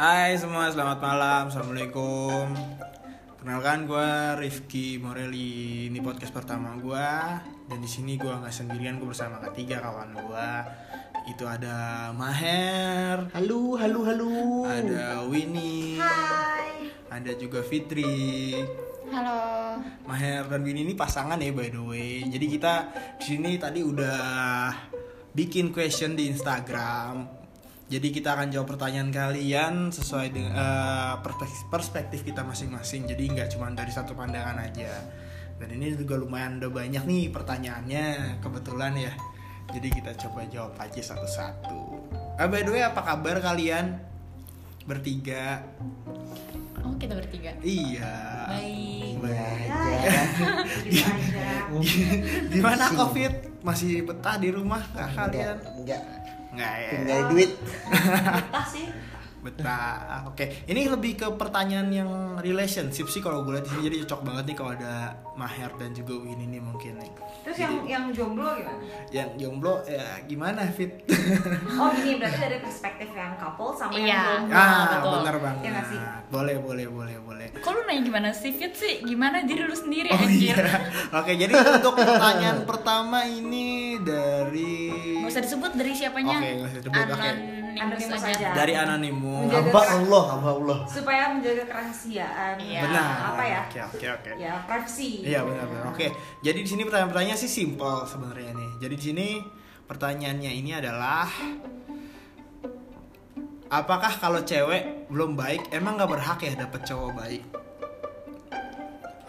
Hai semua, selamat malam. Assalamualaikum. Kenalkan gue Rifki Morelli. Ini podcast pertama gue dan di sini gue nggak sendirian, gue bersama ketiga kawan gue. Itu ada Maher, Halo, halo, halo. ada Winnie, Hai. ada juga Fitri. Halo. Maher dan Winnie ini pasangan ya by the way. Jadi kita di sini tadi udah bikin question di Instagram. Jadi kita akan jawab pertanyaan kalian sesuai dengan eh, perspektif, perspektif kita masing-masing. Jadi nggak cuma dari satu pandangan aja. Dan ini juga lumayan udah banyak nih pertanyaannya kebetulan ya. Jadi kita coba jawab aja satu-satu. Ah, by the way apa kabar kalian bertiga? Oh kita bertiga. Iya. Baik. Baik. Ya, Gitu aja. Gimana covid? Masih betah di rumah kah kalian? Enggak, Enggak ya. tinggal duit. Betah sih. Betah. Oke, ini lebih ke pertanyaan yang relationship sih kalau gue lihat di sini jadi cocok banget nih kalau ada Maher dan juga Win ini mungkin nih. Terus yang yang jomblo gimana? Yang jomblo ya gimana Fit? Oh gini berarti dari perspektif yang couple sama Iya. yang jomblo. ah, betul. bener banget. Iya nggak sih? Boleh, boleh, boleh, boleh. Kok lu nanya gimana sih Fit sih? Gimana diri lu sendiri Oh anjir? iya. Oke, jadi untuk pertanyaan pertama ini dari Gak usah disebut dari siapanya. Oke, nggak usah disebut, oke. Anonimus Anonimus aja. aja. dari. Menjaga Hamba Allah, hamba Allah. Supaya menjaga kerahasiaan. Iya. Benar. Apa ya? Oke, oke, oke. Ya privacy. Iya benar benar. Oke, jadi di sini pertanyaan-pertanyaannya sih simple sebenarnya nih. Jadi di sini pertanyaannya ini adalah Apakah kalau cewek belum baik emang nggak berhak ya dapet cowok baik?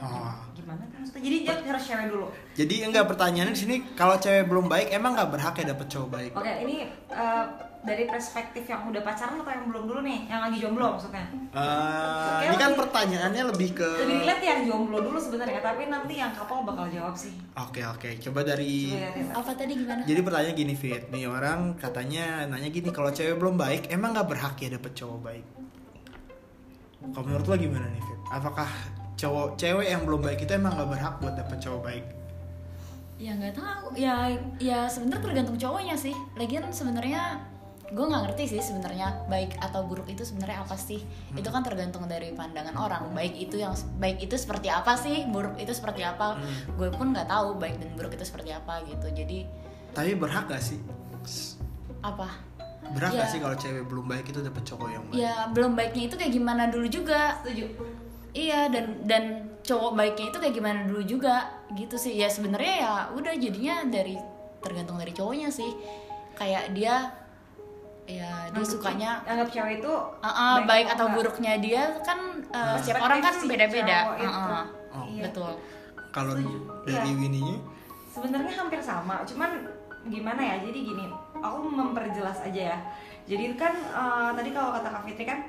Oh. Gimana kan maksudnya? Jadi dia harus cewek dulu. Jadi enggak pertanyaannya di sini kalau cewek belum baik emang nggak berhak ya dapet cowok baik? Oke ini eh, dari perspektif yang udah pacaran atau yang belum dulu nih? Yang lagi jomblo maksudnya? Eh, ini kan pertanyaannya lebih ke Lebih relate yang jomblo dulu sebenarnya, tapi nanti yang couple bakal jawab sih. Oke oke, coba dari Coba ya. Apa tadi gimana? Jadi pertanyaan gini Fit, nih orang katanya nanya gini kalau cewek belum baik emang nggak berhak ya dapet cowok baik? Kalau menurut lo gimana nih Fit? Apakah cowok cewek yang belum baik itu emang nggak berhak buat dapet cowok baik? Ya nggak tahu. Ya ya sebenarnya tergantung cowoknya sih. Lagian sebenarnya gue nggak ngerti sih sebenarnya baik atau buruk itu sebenarnya apa sih itu kan tergantung dari pandangan orang baik itu yang baik itu seperti apa sih buruk itu seperti apa Hmm. gue pun nggak tahu baik dan buruk itu seperti apa gitu jadi Tapi berhak gak sih? apa Berhak Ya. gak sih kalau cewek belum baik itu dapet cowok yang baik? ya belum baiknya itu kayak gimana dulu juga Setuju. iya dan dan cowok baiknya itu kayak gimana dulu juga gitu sih ya sebenarnya ya udah jadinya dari tergantung dari cowoknya sih kayak dia ya dia Anggap- sukanya anggap cewek itu uh, uh, baik atau enggak. buruknya dia kan uh, Nah. setiap orang kan si beda-beda. Uh, uh, Oh. Iya. betul Kalau dari Iya. Winnie Sebenarnya hampir sama, cuman gimana ya? Jadi gini, aku memperjelas aja ya. Jadi kan eh, tadi kalau kata Kak Fitri kan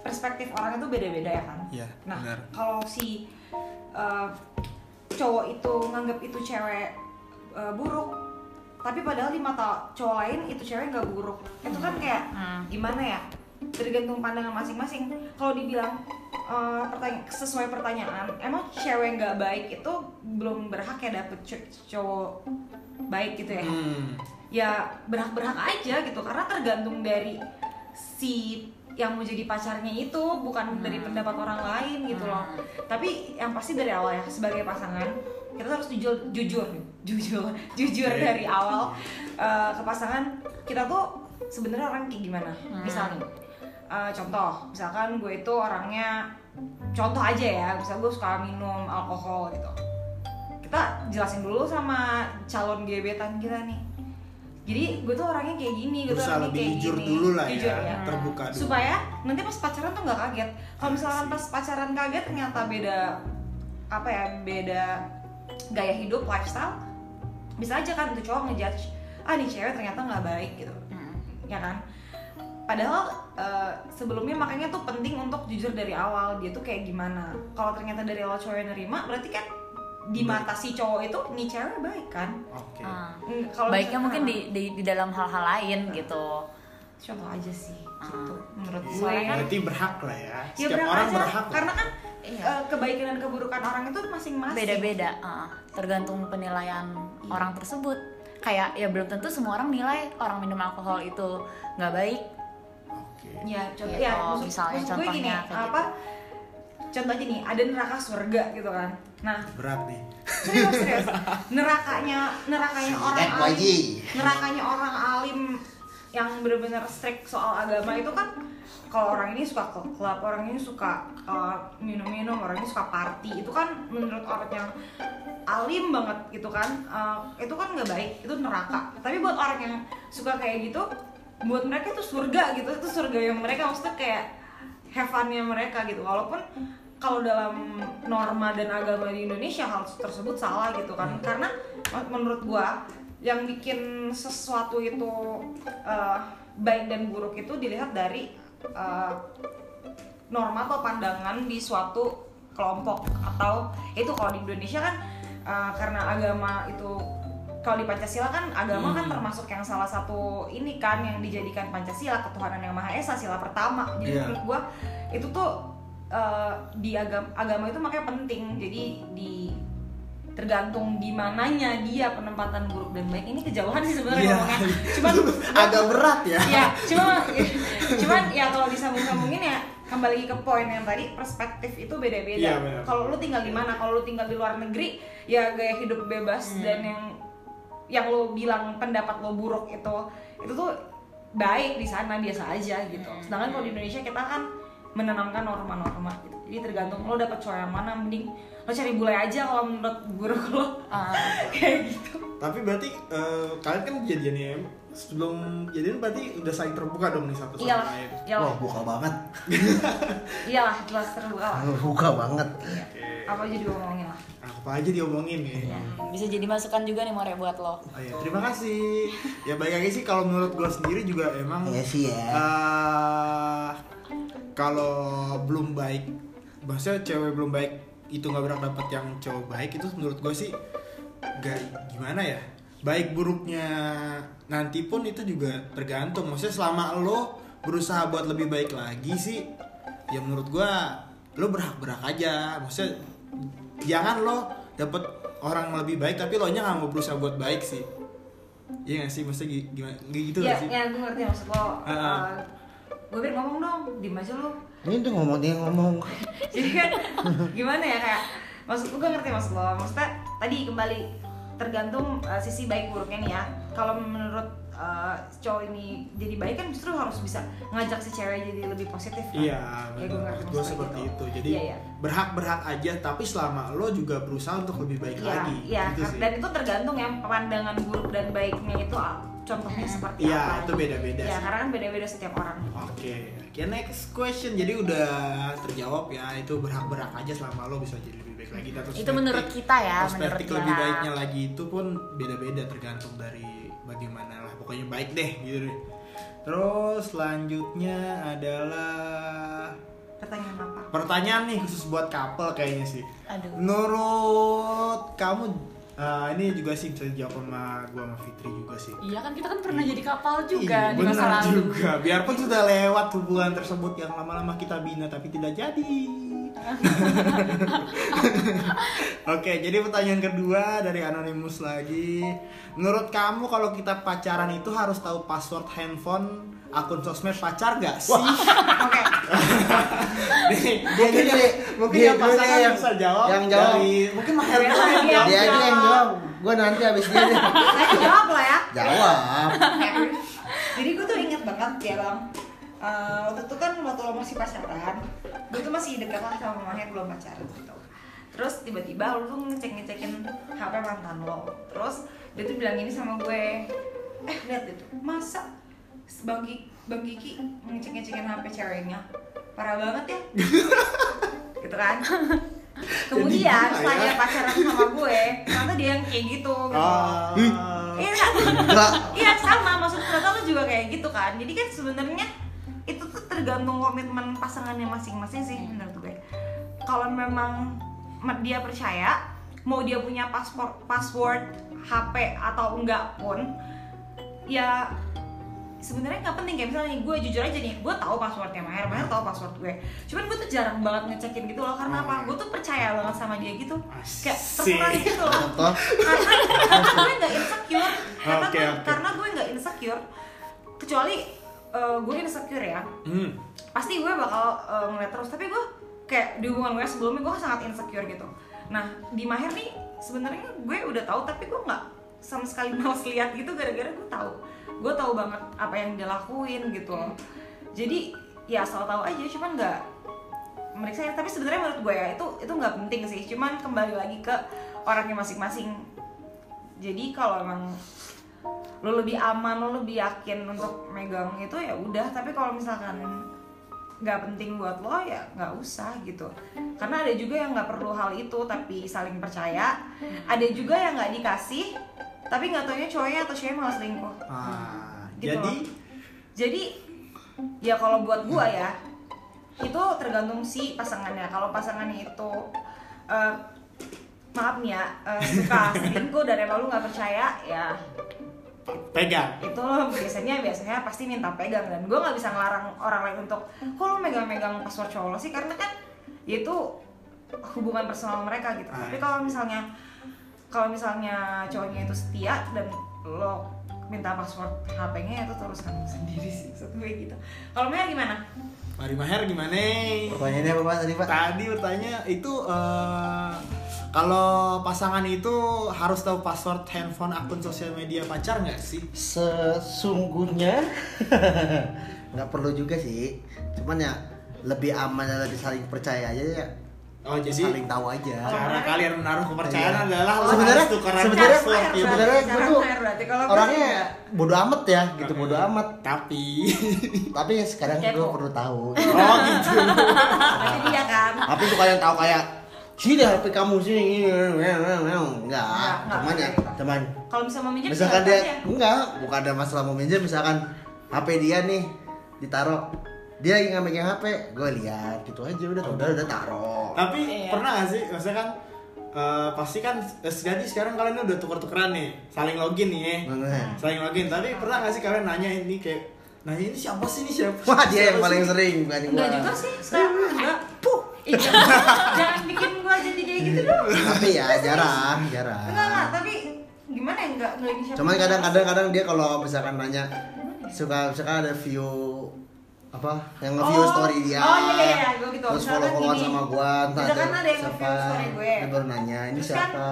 perspektif orang itu beda-beda ya kan. Iya, Nah, benar. kalau si eh, cowok itu nganggap itu cewek eh, buruk, tapi padahal di mata cowok lain itu cewek nggak buruk. Itu kan kayak Hmm. gimana ya? Tergantung pandangan masing-masing. Kalau dibilang eh, pertanya- sesuai pertanyaan, emang cewek nggak baik itu belum berhak ya dapet cowok baik gitu ya? Hmm. Ya berhak-berhak aja gitu, karena tergantung dari si yang mau jadi pacarnya itu bukan dari pendapat orang lain gitu loh. Tapi yang pasti dari awal ya sebagai pasangan kita harus jujur jujur jujur jujur Oke. dari awal eh, ke pasangan. Kita tuh sebenarnya orang kayak gimana? Misalnya eh, contoh misalkan gue itu orangnya contoh aja ya misal gue suka minum alkohol gitu. Kita jelasin dulu sama calon gebetan kita nih. Jadi gue tuh orangnya kayak gini gue tuh orangnya lebih kayak jujur gini. dulu lah Jujur ya, terbuka dulu. supaya nanti pas pacaran tuh nggak kaget. Kalau misalkan pas pacaran kaget ternyata beda apa ya beda gaya hidup lifestyle bisa aja kan tuh cowok ngejudge ah nih cewek ternyata nggak baik gitu Hmm. ya kan padahal eh, sebelumnya makanya tuh penting untuk jujur dari awal dia tuh kayak gimana kalau ternyata dari awal cowok yang nerima berarti kan di mata si cowok itu nih cewek baik kan Oke. Uh, Mm, kalau baiknya misalkan- mungkin di, di di dalam hal-hal lain gitu contoh aja sih. Gitu menurut gue Soalnya kan- Berarti berhak lah ya. ya Setiap berhak orang aja, berhak. lah. karena kan Iya. eh, kebaikan dan keburukan orang itu masing-masing beda-beda uh, tergantung penilaian Iya. orang tersebut kayak ya belum tentu semua orang nilai orang minum alkohol itu nggak baik Oke. Ya, contoh Gitu, ya, maksud, misalnya maksud gue gini, contohnya kayak apa? Contoh aja nih, ada neraka surga gitu kan. Nah, Berat nih. serius serius. Nerakanya nerakanya orang alim, nerakanya orang alim yang benar-benar strict soal agama itu kan kalau orang ini suka ke klub, orang ini suka uh, minum-minum, orang ini suka party, itu kan menurut orang yang alim banget gitu kan, uh, itu kan nggak baik, itu neraka. Tapi buat orang yang suka kayak gitu, buat mereka itu surga gitu, itu surga yang mereka maksudnya kayak heavennya mereka gitu. Walaupun kalau dalam norma dan agama di Indonesia hal tersebut salah gitu kan, karena menurut gua yang bikin sesuatu itu uh, baik dan buruk itu dilihat dari uh, norma atau pandangan di suatu kelompok atau itu kalau di Indonesia kan uh, karena agama itu kalau di Pancasila kan agama kan Hmm. termasuk yang salah satu ini kan yang dijadikan Pancasila ketuhanan yang maha esa sila pertama jadi Iya. menurut gua itu tuh uh, di agama agama itu makanya penting jadi di tergantung di mananya dia penempatan buruk dan baik ini kejauhan sih sebenarnya ngomongnya cuman Agak berat ya. ya cuma cuman ya kalau disambung-sambungin ya kembali lagi ke poin yang tadi perspektif itu beda-beda Iya, benar. kalau lu tinggal di mana kalau lu tinggal di luar negeri ya gaya hidup bebas Hmm. dan yang yang lo bilang pendapat lo buruk itu itu tuh baik di sana biasa aja gitu Hmm. sedangkan kalau di Indonesia kita kan menanamkan norma-norma gitu jadi tergantung lo dapet cowok yang mana mending lo cari bule aja kalau menurut buruk lo Ah, kayak gitu Tapi berarti eh, kalian kan jadiannya sebelum jadian berarti udah saling terbuka dong nih satu sama iyalah lain. iyalah Wah, buka banget. iyalah jelas terbuka lah Buka banget. Iya. apa aja juga ngomongin lah Apa aja diomongin nih. ya. bisa jadi masukan juga nih More buat lo Oh, iya. Terima kasih. Ya baik lagi sih kalau menurut gue sendiri juga emang Iya sih ya. eh, kalau belum baik, maksudnya cewek belum baik itu nggak berhak dapet yang cowok baik itu menurut gue sih gak gimana ya baik buruknya nanti pun itu juga tergantung maksudnya selama lo berusaha buat lebih baik lagi sih ya menurut gue lo berhak berhak aja maksudnya jangan lo dapet orang lebih baik tapi lo nya nggak mau berusaha buat baik sih Iya gak sih? Maksudnya gi- gimana? Gitu ya, gak sih? ya gue ngerti maksud lo. Ah. gue bir ngomong dong, diem aja lo. Ini tuh ngomong dia ngomong. Jadi kan gimana ya kayak maksud gue ngerti maksud lo. Maksudnya tadi kembali tergantung uh, sisi baik buruknya nih ya. Kalau menurut uh, cowok ini jadi baik kan justru harus bisa ngajak si cewek jadi lebih positif kan. Iya, Ya, gue ngerti gue maksudnya seperti gitu. itu. Jadi Iya, iya. berhak-berhak aja, tapi selama lo juga berusaha untuk lebih baik Iya, lagi. iya. gitu sih. Dan itu tergantung ya pandangan buruk dan baiknya itu contohnya seperti Iya, apa. itu beda-beda Ya, sih. karena kan beda-beda setiap orang. Oke, oke next question. Jadi udah terjawab ya, itu berhak-berhak aja selama lo bisa jadi lebih baik lagi. Dan itu menurut kita ya menurut perspektif kita lebih baiknya lagi itu pun beda-beda tergantung dari bagaimana lah. Pokoknya baik deh gitu deh. Terus selanjutnya adalah Pertanyaan apa? pertanyaan nih khusus buat couple kayaknya sih. aduh Menurut kamu eh, ini juga sih bisa dijawab sama gua sama Fitri juga sih. iya kan kita kan pernah jadi kapal juga Iya, di masa benar lalu juga. Biarpun sudah lewat hubungan tersebut yang lama-lama kita bina tapi tidak jadi. Oke, jadi pertanyaan kedua dari anonimus lagi. Menurut kamu kalau kita pacaran itu harus tahu password handphone akun sosmed pacar gak sih? Oke. Nih, Dia mungkin yang, Dia yang pasangan yang- bisa jawab. yang jawab. Dari, mungkin Maher Dia dulu yang lagi jawab. Dia aja yang jawab. Gue nanti abis dia. Saya jawab lah ya. Jawab. Jadi gue tuh inget banget ya bang Eh, Waktu itu kan waktu lo masih pacaran Gue tuh masih dekat lah sama mamanya belum pacaran gitu Terus tiba-tiba lo tuh ngecek-ngecekin HP mantan lo Terus dia tuh bilang ini sama gue Eh lihat itu, masa Bang Kiki, Bang Kiki ngecek-ngecekin HP ceweknya Parah banget ya Gitu kan Kemudian setelah ya? dia pacaran sama gue Ternyata dia yang kayak gitu gitu Ah. Iya? Enggak. Iya sama, maksud ternyata lu juga kayak gitu kan. Jadi kan sebenarnya itu tuh tergantung komitmen pasangannya masing-masing sih menurut gue. Kalau memang me- dia percaya mau dia punya paspor password HP atau enggak pun ya sebenarnya nggak penting kayak misalnya gue jujur aja nih gue tahu passwordnya Maher Maher tahu password gue. Cuman gue tuh jarang banget ngecekin gitu loh karena apa? Gue tuh percaya banget sama dia gitu. Kayak terserah gitu loh. Karena karena gue nggak insecure. Karena Oke, gue karena gue nggak insecure kecuali eh, gue insecure ya. Hmm. pasti gue bakal eh, ngeliat terus. Tapi gue kayak di hubungan gue sebelumnya gue sangat insecure gitu. Nah di Maher nih sebenarnya gue udah tahu tapi gue nggak sama sekali males lihat gitu gara-gara gue tahu gue tahu banget apa yang dia lakuin gitu loh. Jadi ya asal tahu aja cuman nggak meriksa tapi sebenarnya menurut gue ya itu itu nggak penting sih. Cuman kembali lagi ke orangnya masing-masing. Jadi kalau emang lo lebih aman lo lebih yakin untuk megang itu ya udah. Tapi kalau misalkan nggak penting buat lo ya nggak usah gitu. Karena ada juga yang nggak perlu hal itu tapi saling percaya. Ada juga yang nggak dikasih tapi nggak taunya cowoknya atau ceweknya malah selingkuh Ah, Gitu jadi loh. jadi ya kalau buat gua ya itu tergantung si pasangannya kalau pasangannya itu eh, maaf nih ya eh, suka selingkuh dan emang lu nggak percaya ya pegang. itu lo biasanya biasanya pasti minta pegang dan gue nggak bisa ngelarang orang lain untuk kok lo megang-megang password cowok lo sih karena kan ya itu hubungan personal mereka gitu Ah. tapi kalau misalnya kalau misalnya cowoknya itu setia dan lo minta password HP-nya itu urusan lo sendiri sih maksud gue gitu kalau Maya gimana Mari Maher gimana? Pertanyaannya apa tadi Pak? Tadi bertanya itu eh, kalau pasangan itu harus tahu password handphone akun sosial media pacar nggak sih? Sesungguhnya nggak perlu juga sih. Cuman ya lebih aman dan lebih saling percaya aja ya. Oh jadi saling tahu aja. cara kalian menaruh kepercayaan Iya. adalah Sebenarnya- sebenarnya- ya. sebenarnya gue tuh orangnya bodoh amat ya, gitu bodoh amat. Tapi Tapi sekarang gue perlu tahu. oh gitu. berarti dia kan Tapi suka yang tahu kayak sini HP kamu sini enggak Enggak, cuman ya enggak. cuman kalau bisa meminjam misalkan dia enggak bukan ada masalah mau minjem misalkan HP dia nih ditaruh dia lagi nggak megang HP gue lihat gitu aja udah udah udah taruh. Tapi Iya. pernah gak sih, maksudnya kan eh, pasti kan eh, jadi sekarang kalian udah tuker-tukeran nih, saling login nih. Ya, saling login. Tapi pernah gak sih kalian nanya ini kayak, nanya ini siapa sih? Ini siapa? wah dia yang paling sih?" sering bukan enggak gua. juga sih sekarang enggak puh. Ih, jangan, jangan bikin gua jadi kayak gitu dong. Tapi ya jarang jarang. Enggak enggak tapi gimana ya enggak enggak ini siapa cuman kadang-kadang kadang dia kalau misalkan nanya suka misalkan ada view apa? Yang nge-view Oh. story dia. Oh, iya, iya, iya, gua gitu. terus follow followan sama gua entah Misalkan ada yang nge-view story gue. dia baru nanya ini Terus kan, siapa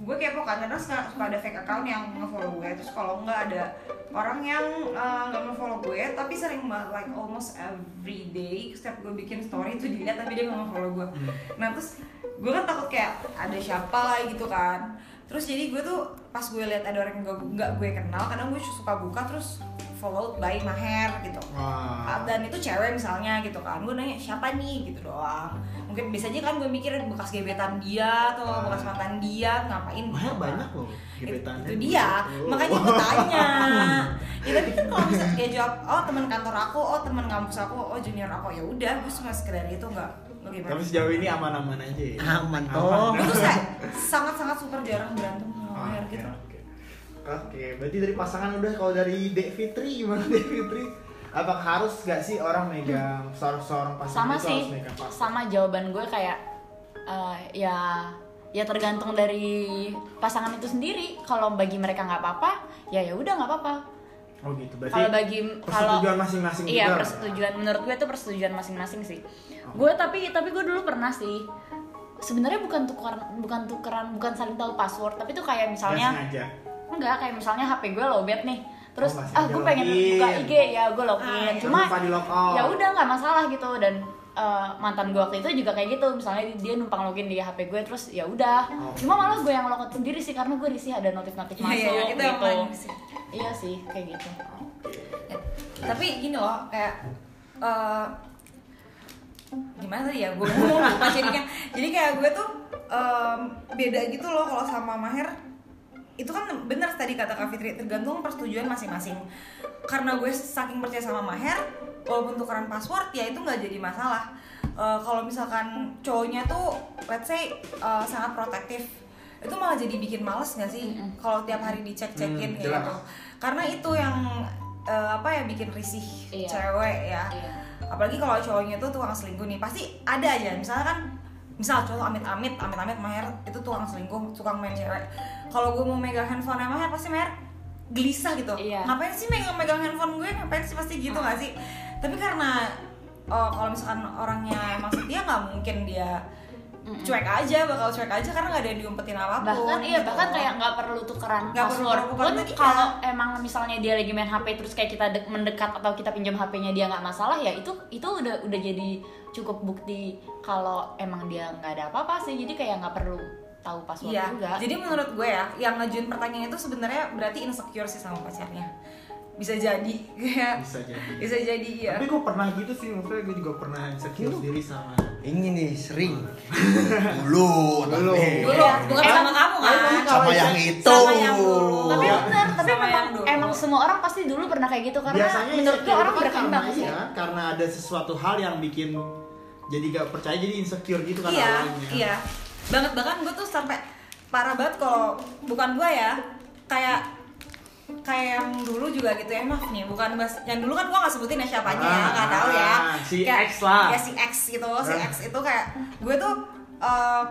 gue kepo kan karena suka, suka ada fake account yang nge-follow gue. Terus kalau enggak ada orang yang uh, nggak nge-follow gue tapi sering banget like almost every day setiap gue bikin story itu dilihat tapi dia nggak nge-follow gue. Nah terus gue kan takut kayak ada siapa lah gitu kan. Terus jadi gue tuh pas gue lihat ada orang yang gak, nggak gue kenal kadang gue suka buka terus followed by Maher gitu Wah. dan itu cewek misalnya gitu kan gue nanya siapa nih gitu doang mungkin biasanya kan gue mikir bekas gebetan dia atau Ah. bekas mantan dia ngapain Maher gitu. banyak loh gebetannya. itu dia Oh. makanya gue tanya ya tapi kan kalau misalnya dia jawab oh teman kantor aku oh teman kampus aku oh junior aku ya udah gue cuma sekedar itu nggak nggak gimana Tapi sejauh ini aman-aman aja ya. Aman, toh. gue tuh kayak sangat sangat super jarang berantem sama Oh, gitu Oke, berarti dari pasangan udah kalau dari Dek Fitri gimana Dek Fitri? Apakah harus gak sih orang megang seorang seorang pasangan sama itu sih harus megang password? sama jawaban gue kayak eh, ya ya tergantung dari pasangan itu sendiri kalau bagi mereka nggak apa-apa ya ya udah nggak apa-apa Oh gitu, berarti kalau bagi kalau persetujuan masing-masing iya juga. persetujuan menurut gue itu persetujuan masing-masing sih gue tapi tapi gue dulu pernah sih sebenarnya bukan tukeran bukan tukeran bukan saling tahu password tapi tuh kayak misalnya sengaja. Enggak kayak misalnya HP gue lowbat nih. Terus Oh, ah gue pengen login. buka IG ya gue login. Ah, iya. cuma ya udah nggak masalah gitu. Dan eh, mantan gue waktu itu juga kayak gitu. Misalnya dia numpang login di HP gue terus ya udah. Oh. cuma malah gue yang logout sendiri sih karena gue risih ada notif-notif Iya, masuk iya, iya, itu yang gitu. iya sih kayak gitu. Ya, tapi gini loh kayak eh, gimana tadi ya? Gue ngomong lupa jadinya. Jadi kayak gue tuh em, beda gitu loh kalau sama Maher itu kan benar tadi kata Kak Fitri tergantung persetujuan masing-masing. Karena gue saking percaya sama Maher walaupun tukeran password ya itu nggak jadi masalah. Eh, kalau misalkan cowoknya tuh let's say eh, sangat protektif itu malah jadi bikin males nggak sih? Kalau tiap hari dicek-cekin Hmm, kayak gitu. Karena itu yang eh, apa ya bikin risih Iya. cewek ya. Iya. apalagi kalau cowoknya tuh tukang selingkuh nih pasti ada aja. Misalnya kan misal cowok amit-amit amit-amit Maher itu tukang selingkuh tukang main cewek. Kalau gue mau megang handphone Maher pasti Maher gelisah gitu. Iya. ngapain sih megang megang handphone gue? Ngapain sih pasti gitu gak sih? Tapi karena oh, kalau misalkan orangnya emang setia nggak mungkin dia cuek aja bakal cuek aja karena nggak ada yang diumpetin apa pun bahkan iya gitu. bahkan kayak nggak perlu tukeran Nggak perlu pun lagi, kalau iya. emang misalnya dia lagi main HP terus kayak kita dek- mendekat atau kita pinjam HP-nya dia nggak masalah ya itu itu udah udah jadi cukup bukti kalau emang dia nggak ada apa-apa sih jadi kayak nggak perlu tahu password Iya, juga jadi menurut gue ya, yang ngajuin pertanyaan itu sebenarnya berarti insecure sih sama pacarnya. Bisa jadi, kayak Bisa jadi. bisa jadi ya. Tapi gue pernah gitu sih, maksudnya gue juga pernah insecure sendiri sama Ini nih sering. Dulu, Dulu. tapi- Dulu, bukan Emang- sama kamu kan? Sama yang itu. Sama yang dulu. tapi Iya. benar tapi Sama memang dulu. emang semua orang pasti dulu pernah kayak gitu karena biasanya menurut gue orang berkembang karena sih iya, karena ada sesuatu hal yang bikin jadi gak percaya jadi insecure gitu kan iya, awalnya. iya. Banget bahkan gue tuh sampai parah banget kalau bukan gue ya, kayak kayak yang dulu juga gitu ya maaf nih bukan bas yang dulu kan gue nggak sebutin ya siapanya ya Ah, nggak tahu ya. ah, si Kayak- X lah. ya si X gitu si Ah. X itu kayak gue tuh eh,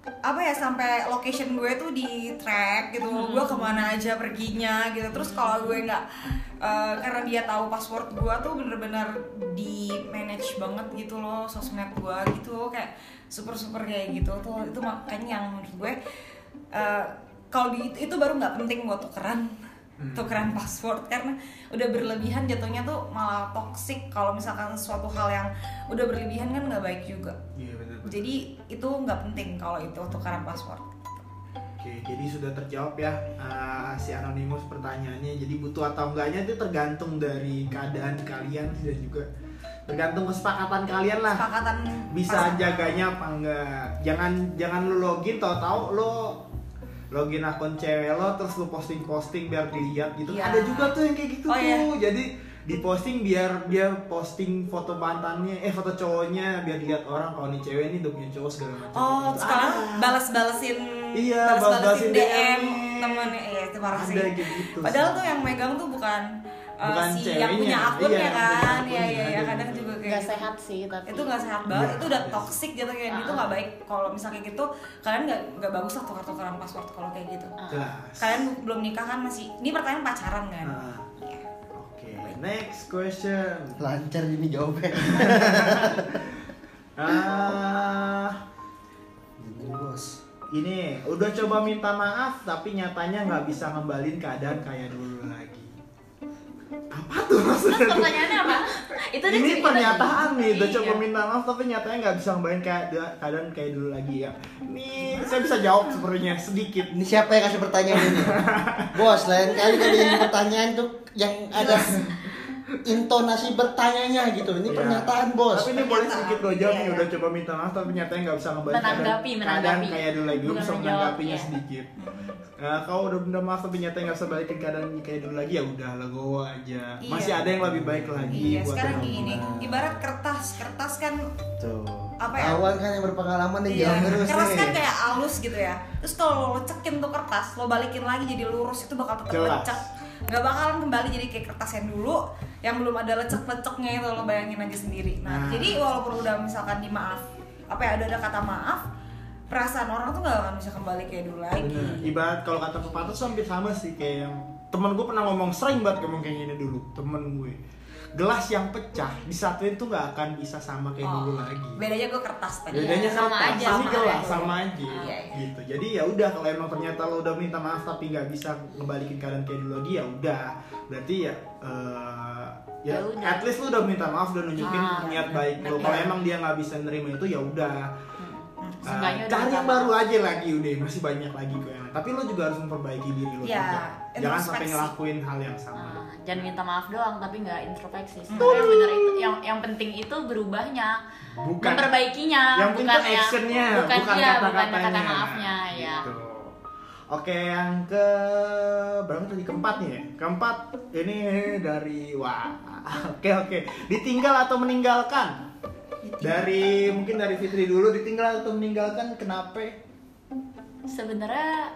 apa ya sampai location gue tuh di track gitu gue ke mana aja perginya gitu. Terus kalau gue nggak eh, karena dia tahu password gue tuh bener-bener di manage banget gitu loh sosmed gue gitu kayak super super kayak gitu tuh. Itu makanya yang menurut gue eh, kalau di itu baru nggak penting buat tukeran tukeran password karena udah berlebihan jatuhnya tuh malah toxic kalau misalkan suatu hal yang udah berlebihan kan nggak baik juga Iya benar. jadi itu nggak penting kalau itu tukeran password Oke, jadi sudah terjawab ya uh, si anonimus pertanyaannya. Jadi butuh atau enggaknya itu tergantung dari keadaan kalian dan juga tergantung kesepakatan kalian lah. kesepakatan Bisa pasangan. jaganya apa enggak. Jangan jangan lu login tahu-tahu lo login akun cewek lo terus lu posting-posting biar dilihat gitu. Iya. Ada juga tuh yang kayak gitu Oh, tuh. iya. Jadi diposting biar dia posting foto mantannya eh foto cowoknya biar dilihat orang kalau nih cewek ini udah punya cowok segala macam. oh Gitu. sekarang Ada. balas-balesin Iya, balas-balesin DM, DM. temennya iya itu parah sih gitu padahal tuh yang megang tuh bukan, uh, Bukan si yang punya akunnya Iya, yang punya kan akunnya. iya iya iya Ada kadang juga kayak nggak gitu. sehat sih tapi itu nggak sehat banget Iya. itu udah toxic gitu kayak gitu Ah. nggak baik kalau misalnya kayak gitu kalian nggak nggak bagus lah tukar-tukaran password kalau kayak gitu. Jelas. kalian belum nikah kan masih ini pertanyaan pacaran kan Iya. Oke, next question. Lancar ini jawabnya. Ah, bos. ini udah coba minta maaf tapi nyatanya nggak bisa ngembalin keadaan kayak dulu lagi. Apa tuh maksudnya? Terus pertanyaannya apa itu dia Ini cerita- pernyataan nih, udah Iya. coba minta maaf tapi nyatanya nggak bisa ngembalin keadaan, keadaan kayak dulu lagi ya. Ini saya bisa jawab sepertinya sedikit. Ini siapa yang kasih pertanyaan ini? Bos, lain kali kalau yang pertanyaan tuh yang ada intonasi bertanyanya gitu. Ini Iya. pernyataan bos. Tapi ini boleh sedikit Iya, nih, iya. udah coba minta maaf tapi nyatanya nggak bisa ngebaca Menanggapi, keadaan menanggapi. kayak dulu lagi. Bukan bisa menanggapinya iya. sedikit. Nah, kalau udah minta maaf tapi nyatanya nggak bisa balikin keadaan kayak dulu lagi ya udah legowo aja. Iya. Masih ada yang lebih baik lagi. iya buat sekarang gini ibarat kertas kertas kan Tuh. Apa ya? Awan kan yang berpengalaman nih Iya, terus keras nih. kan kayak halus gitu ya. Terus kalau lo lecekin tuh kertas, lo balikin lagi jadi lurus itu bakal tetap Jelas. lecek. Gak bakalan kembali jadi kayak kertas yang dulu yang belum ada lecek-leceknya itu lo bayangin aja sendiri. Nah. Nah, jadi walaupun udah misalkan dimaaf, apa ya ada ada kata maaf, perasaan orang tuh gak akan bisa kembali kayak dulu lagi. Bener. Ibarat kalau kata pepatah tuh hampir sama sih kayak yang temen gue pernah ngomong sering banget ngomong kayak gini dulu temen gue gelas yang pecah disatuin tuh nggak akan bisa sama kayak dulu Oh, lagi. Bedanya gue kertas tadi. bedanya Iya, sama kertas, aja, sama gelas aja. sama aja. Iya, iya. gitu. Jadi ya udah kalau emang ternyata lo udah minta maaf tapi nggak bisa ngebalikin keadaan kayak dulu lagi ya udah. Berarti ya eh, ya, Ya udah. at least lo udah minta maaf udah nunjukin Ah, niat baik lo. Kalau emang dia nggak bisa nerima itu ya udah. Udah cari yang baru aja lagi udah. Masih banyak lagi kok yang tapi lo juga harus memperbaiki diri lo Ya, juga. jangan sampai ngelakuin hal yang sama jangan minta maaf doang tapi nggak introspeksi sebenarnya yang benar itu yang yang penting itu berubahnya Bukan. memperbaikinya yang bukan yang actionnya bukan, bukan iya, bukan kata-katanya kata maafnya ya Gitu. Oke, yang ke berapa tadi keempat nih ya? Keempat ini dari wah. Oke oke. Ditinggal atau meninggalkan? Dari mungkin dari Fitri dulu ditinggal atau meninggalkan kenapa? sebenarnya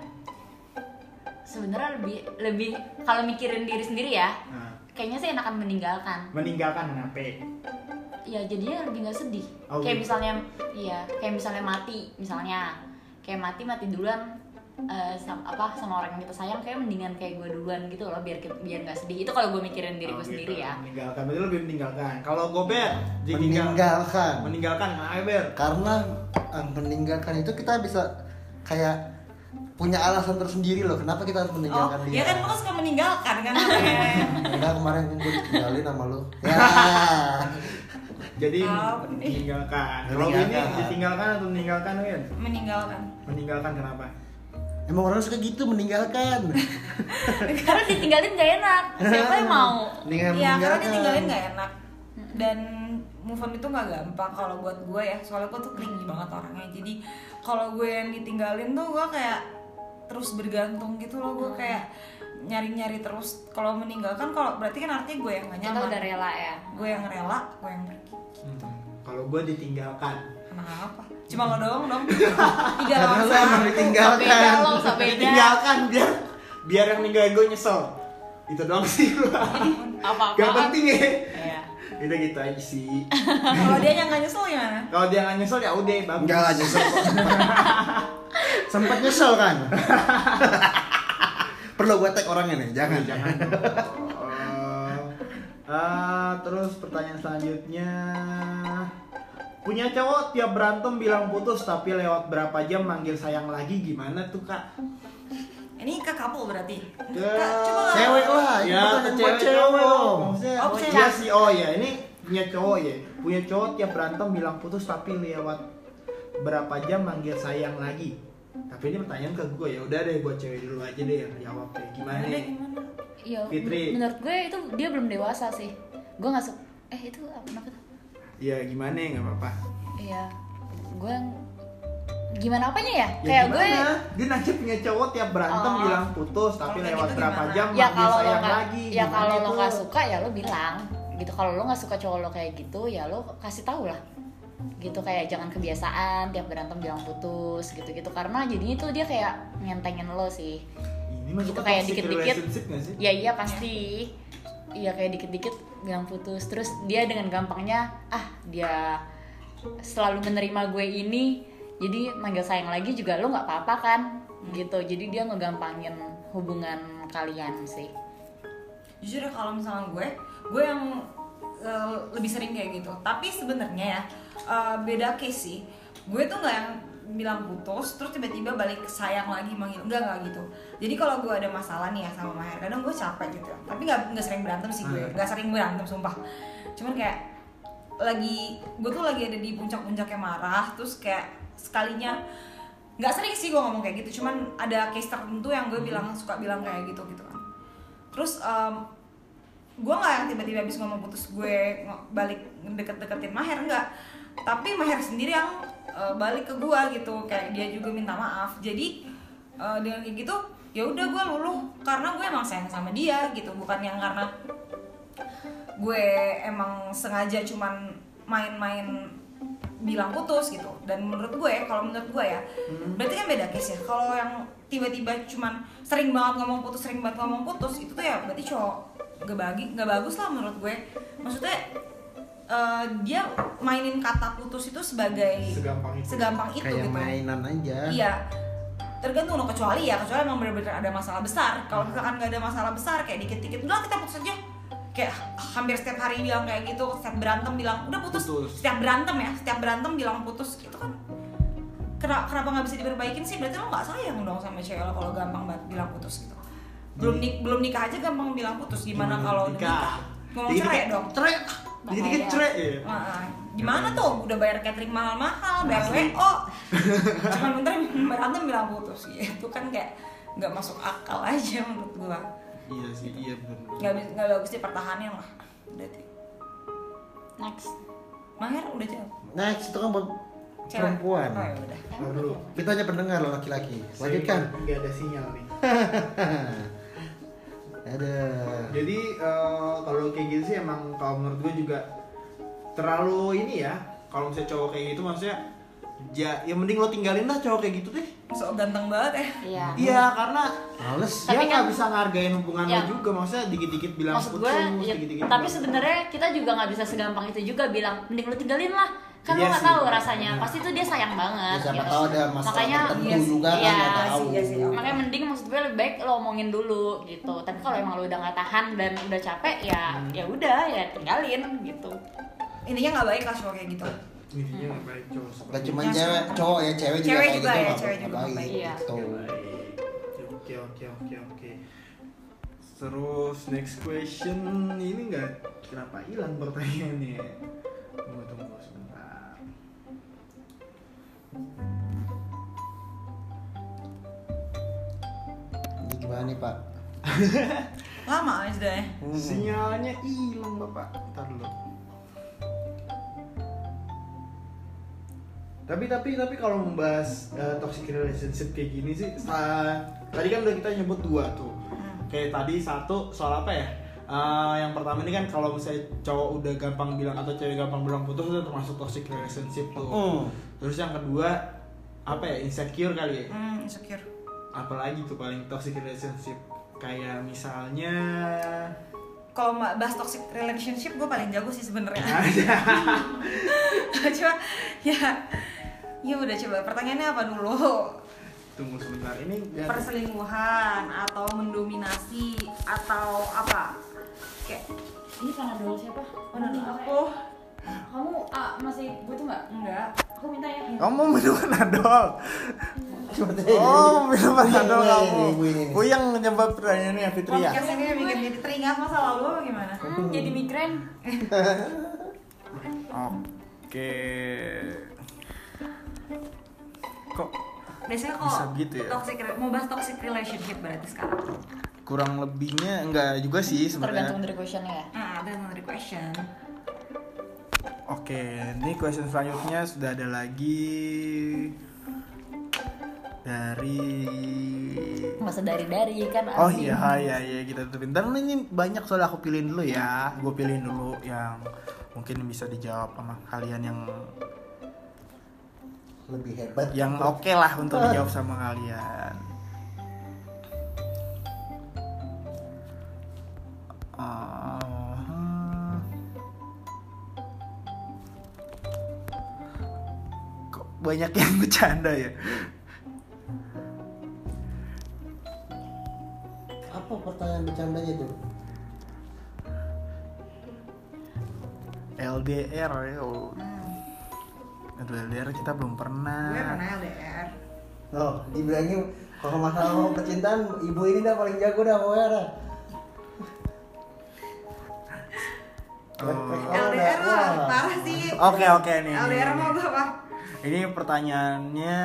sebenarnya lebih lebih kalau mikirin diri sendiri ya Nah, kayaknya sih enakan meninggalkan meninggalkan kenapa? ya jadinya lebih nggak sedih Oh, kayak gitu. misalnya iya kayak misalnya mati misalnya kayak mati mati duluan eh, sama apa sama orang yang kita sayang kayak mendingan kayak gue duluan gitu loh biar biar nggak sedih itu kalau gue mikirin diri Oh, gue gitu. sendiri ya Meninggalkan, berarti lebih meninggalkan. Kalau gue ber, meninggalkan meninggalkan, kenapa ber? karena eh, meninggalkan itu kita bisa kayak punya alasan tersendiri loh kenapa kita harus Oh, meninggalkan dia ya kan lu suka meninggalkan kan namanya. enggak kemarin gue ditinggalin sama lu ya Jadi nih? meninggalkan. Kalau ini Meninggalkan. ditinggalkan atau meninggalkan Win? meninggalkan. Meninggalkan kenapa? emang orang suka gitu meninggalkan karena ditinggalin gak enak siapa yang mau Iya, karena ditinggalin gak enak dan move on itu nggak gampang kalau buat gue ya soalnya gue tuh clingy banget orangnya jadi kalau gue yang ditinggalin tuh gue kayak terus bergantung gitu loh gue kayak nyari-nyari terus. Kalau meninggalkan kalau berarti kan artinya gue yang gak kita nyaman. udah rela ya? Gue yang rela gue yang pergi. Hmm. Kalau gue ditinggalkan. kenapa? Cuma lo doang dong. Tiga lawan lu emang satu ditinggalkan. Beda lo usah beda Ditinggalkan biar biar yang ninggalin gue nyesel. Itu doang sih gue. apa Gak penting ya. Itu gitu aja sih. kalau dia yang gak nyesel gimana Kalau dia nggak nyesel ya udah bagus. enggak lah nyesel kok sempat nyesel kan perlu gue tag orangnya nih jangan Jangan. Oh. Ah, terus pertanyaan selanjutnya punya cowok tiap berantem bilang putus tapi lewat berapa jam manggil sayang lagi gimana tuh kak? Ini ke couple berarti Ya, Kak, coba cewek lah Ya, ke cewek cewek dong Oh, oh, cewek. iya sih. Oh ya, ini punya cowok ya. Punya cowok tiap berantem bilang putus tapi lewat berapa jam manggil sayang lagi. Tapi ini pertanyaan ke gue ya. Udah deh buat cewek dulu aja deh yang jawab deh. Gimana Udah, gimana Iya, Fitri. menurut gue itu dia belum dewasa sih. Gue nggak suka. Eh itu apa kenapa tuh? Ya gimana ya nggak apa-apa. Iya, gue gimana apanya ya? Ya Kayak gimana? gue Dia nanti punya cowok tiap berantem Oh. bilang putus tapi kayak lewat gitu berapa gimana? jam ya kalau lo nggak lagi. ya kalau lo nggak suka ya lo bilang gitu kalau lo nggak suka cowok lo kayak gitu ya lo kasih tahu lah gitu kayak jangan kebiasaan tiap berantem bilang putus gitu gitu karena jadinya tuh dia kayak ngentengin lo sih Ini Gitu kayak dikit-dikit. ya iya pasti iya kayak dikit-dikit bilang putus terus dia dengan gampangnya ah dia selalu menerima gue ini jadi manggil sayang lagi juga lo nggak apa-apa kan? Gitu. Jadi dia ngegampangin hubungan kalian sih. Jujur ya kalau misalnya gue gue yang eh, lebih sering kayak gitu. Tapi sebenarnya ya eh, beda case sih. Gue tuh nggak yang bilang putus terus tiba-tiba balik sayang lagi manggil. Enggak enggak gitu. Jadi kalau gue ada masalah nih ya sama Maher kadang gue capek gitu. Tapi nggak nggak sering berantem sih gue. Nggak sering berantem sumpah. Cuman kayak lagi gue tuh lagi ada di puncak-puncaknya marah terus kayak sekalinya. Nggak sering sih gue ngomong kayak gitu cuman ada case tertentu yang gue bilang suka bilang kayak gitu gitu kan. Terus em, gue nggak yang tiba-tiba habis ngomong putus gue balik deket-deketin Maher enggak tapi Maher sendiri yang eh, balik ke gue gitu kayak dia juga minta maaf. Jadi eh, dengan kayak gitu ya udah gue luluh karena gue emang sayang sama dia gitu. Bukan yang karena gue emang sengaja cuman main-main bilang putus gitu dan menurut gue kalau menurut gue ya berarti kan beda case ya kalau yang tiba-tiba cuman sering banget ngomong putus sering banget ngomong putus itu tuh ya berarti cowok gak bagi nggak bagus lah menurut gue maksudnya eh, dia mainin kata putus itu sebagai Segampang itu. segampang itu kayak gitu mainan aja Iya. Tergantung loh kecuali ya, kecuali emang benar-benar ada masalah besar. Kalau misalkan nggak ada masalah besar kayak dikit-dikit, udah kita putus aja. Kayak hampir setiap hari bilang kayak gitu, setiap berantem bilang udah putus. Putus. Setiap berantem ya, setiap berantem bilang putus gitu kan. Kenapa, nggak bisa diperbaikin sih? Berarti lo nggak sayang dong sama cewek lo kalau gampang banget bilang putus gitu. Belum nik belum nikah aja gampang bilang putus. Gimana kalau nikah? Ngomong cerai dong. Cerai. Dikit-dikit Bahaya. cerai ya. Gimana tuh? Udah bayar catering mahal-mahal, bayar WO. Cuman bentar berantem bilang putus gitu kan kayak nggak masuk akal aja menurut gua. Iya sih, iya benar. Nggak nggak bagus dipertahanin lah. Berarti. next Maher udah jawab. next itu kan buat Cewek. perempuan Oh, ya udah. Kita hanya pendengar loh laki-laki lanjutkan Nggak ada sinyal nih. ada Jadi eh, kalau kayak gitu sih emang kalau menurut gue juga terlalu ini ya. Kalau misalnya cowok kayak gitu maksudnya ya, ya mending lo tinggalin lah cowok kayak gitu deh. So ganteng banget ya. iya Iya karena males Tapi nggak kan- bisa ngargain hubungan Ya. lo juga maksudnya dikit-dikit bilang maksud putus, gue ya, dikit-dikit tapi bilang- sebenarnya kita juga nggak bisa segampang itu juga bilang mending lu tinggalin lah kan Iya lo nggak tahu rasanya pasti tuh dia sayang banget Ya, siapa gitu. tahu ada masalah makanya tertentu iya sih. juga kan Iya, tahu. iya sih, iya. makanya mending maksud gue lebih baik lo omongin dulu gitu tapi kalau emang lo udah nggak tahan dan udah capek ya Hmm. ya udah ya tinggalin gitu intinya nggak baik lah cowok kayak gitu Intinya nggak baik cowok Gak cuma cewek, cowok ya, cewek juga Cewek kayak juga gitu ya, cewek juga baik. baik. Iya. Gitu. Oke oke oke oke. Terus next question ini nggak kenapa hilang pertanyaannya? Tunggu tunggu sebentar. Ini gimana nih Pak? lama aja deh Hmm. Sinyalnya hilang bapak. Ntar dulu. Tapi tapi tapi kalau membahas eh, toxic relationship kayak gini sih, sa- tadi kan udah kita nyebut dua tuh. Kayak tadi satu soal apa ya? Eh, yang pertama ini kan kalau misalnya cowok udah gampang bilang atau cewek gampang bilang putus itu termasuk toxic relationship tuh. Hmm. Terus yang kedua apa ya insecure kali ya? hmm insecure Apalagi tuh paling toxic relationship kayak misalnya kalau bahas toxic relationship gue paling jago sih sebenarnya coba ya ya udah coba. Pertanyaannya apa dulu? Tunggu sebentar. Ini ya, perselingkuhan atau mendominasi atau apa? Kayak ini panadol siapa? Menurut aku. kamu ah, masih butuh nggak? Enggak. Aku minta ya. Kamu minum panadol. Oh minum panadol kamu. yang nyebab pertanyaannya Fitri ya? Podcast ini bikin jadi teringat masa lalu apa gimana? Hmm, jadi migrain. Oke kok biasanya Bisa kok gitu ya? toxic mau bahas toxic relationship berarti sekarang kurang lebihnya enggak juga sih tergantung sebenarnya dari questionnya ya nah ada dari question Oke, ini question selanjutnya sudah ada lagi dari usah dari dari kan Oh asing. iya iya iya kita tutupin. Dan ini banyak soalnya aku pilihin dulu ya. Gue pilihin dulu yang mungkin bisa dijawab sama kalian yang Lebih hebat. yang oke lah untuk dijawab sama kalian. Ah, kok banyak yang bercanda ya? Apa pertanyaan bercandanya tuh? LDR ya. Aduh LDR kita belum pernah. gue pernah LDR Oh, dibilangnya kalau masalah mau percintaan, ibu ini dah paling jago dah pokoknya dah. Oh. LDR lah parah sih Oke oke nih. nih, LDR mau gue apa Ini pertanyaannya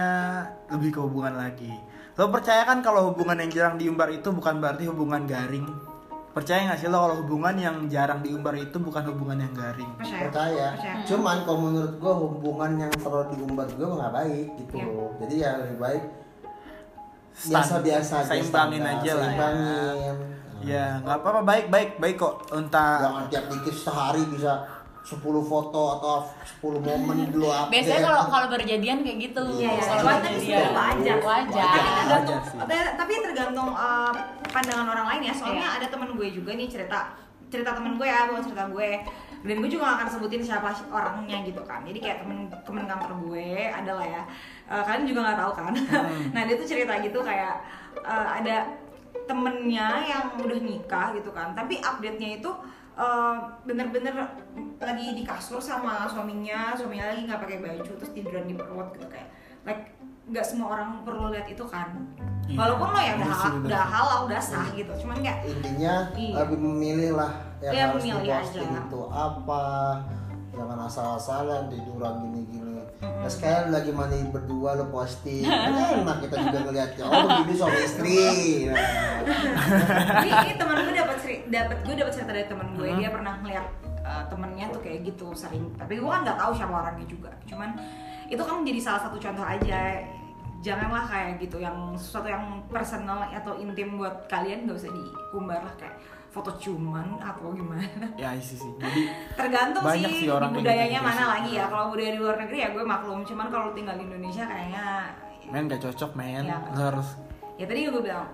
lebih ke hubungan lagi. Lo percaya kan kalau hubungan yang jarang diumbar itu bukan berarti hubungan garing? Percaya nggak sih lo kalau hubungan yang jarang diumbar itu bukan hubungan yang garing? percaya percaya. Percaya. Cuman kalau menurut gua hubungan yang terlalu diumbar juga nggak baik gitu Iya. loh. Jadi ya lebih baik Stan- biasa-biasa aja. Seimbangin standar, aja lah ya. Seimbangin. Ya nggak apa-apa baik baik baik kok. Entah Jangan tiap dikit sehari bisa 10 foto atau 10 momen dulu update. biasanya kalau kalau berjadian kayak gitu Iya, iya. Kalau tapi berjadian. sebenarnya wajar. wajar Tapi Wajar. tergantung, Wajar ada- tapi tergantung uh, pandangan orang lain ya. Soalnya Iya. ada temen gue juga nih cerita cerita temen gue ya, bukan cerita gue. Dan gue juga gak akan sebutin siapa si- orangnya gitu kan. Jadi kayak temen temen kantor gue adalah ya. Uh, kalian juga nggak tahu kan. nah dia tuh cerita gitu kayak uh, ada temennya yang udah nikah gitu kan. Tapi update-nya itu uh, bener-bener lagi di kasur sama suaminya, suaminya lagi nggak pakai baju terus tiduran di perut gitu kayak like nggak semua orang perlu lihat itu kan. Iya, Walaupun lo ya udah sih, bener udah halal udah sah gitu, cuman kayak intinya Iya. lebih memilih lah yang Iya, harus memilih diposting aja. itu apa. Jangan asal-asalan tiduran gini-gini. Nah sekarang lagi mandi berdua lo posting kan enak kita juga ngeliatnya oh begini suami istri. Nah. ini, ini teman gue dapat dapat gue dapat cerita dari teman gue. Dia pernah ngeliat uh, temennya tuh kayak gitu sering. Tapi gue kan nggak tahu siapa orangnya juga. Cuman itu kan jadi salah satu contoh aja janganlah kayak gitu yang sesuatu yang personal atau intim buat kalian gak usah diumbar lah kayak foto cuman atau gimana Ya sih sih. Jadi tergantung Banyak sih, sih orang di kayak budayanya gitu mana sih. lagi ya kalau budaya di luar negeri ya gue maklum cuman kalau tinggal di Indonesia kayaknya men gak cocok men. Iya. Lo harus ya tadi gue bilang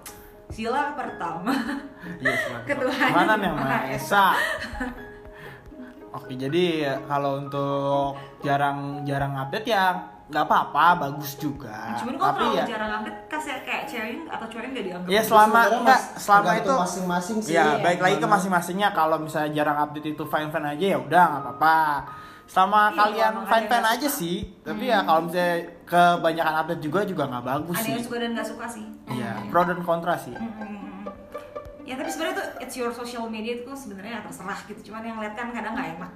sila pertama Iya silakan. Ketuhanan Ketuhanan yang Maha Esa. Oke, jadi ya, kalau untuk jarang-jarang update ya nggak apa-apa, bagus juga. Cuman kalau Tapi terlalu ya, jarang update kasih kayak cewek atau cowoknya nggak dianggap. ya selama enggak mas- selama itu masing-masing sih ya baik lagi ke masing-masingnya kalau misalnya jarang update itu fine fine aja ya udah nggak apa-apa sama Iya, kalian fine fine aja yang sih tapi ya kalau misalnya kebanyakan update juga juga nggak bagus Ada sih yang suka dan nggak suka sih. iya pro dan kontra sih Mm-mm. Ya tapi sebenarnya tuh it's your social media itu sebenarnya terserah gitu. Cuman yang lihat kan kadang nggak enak.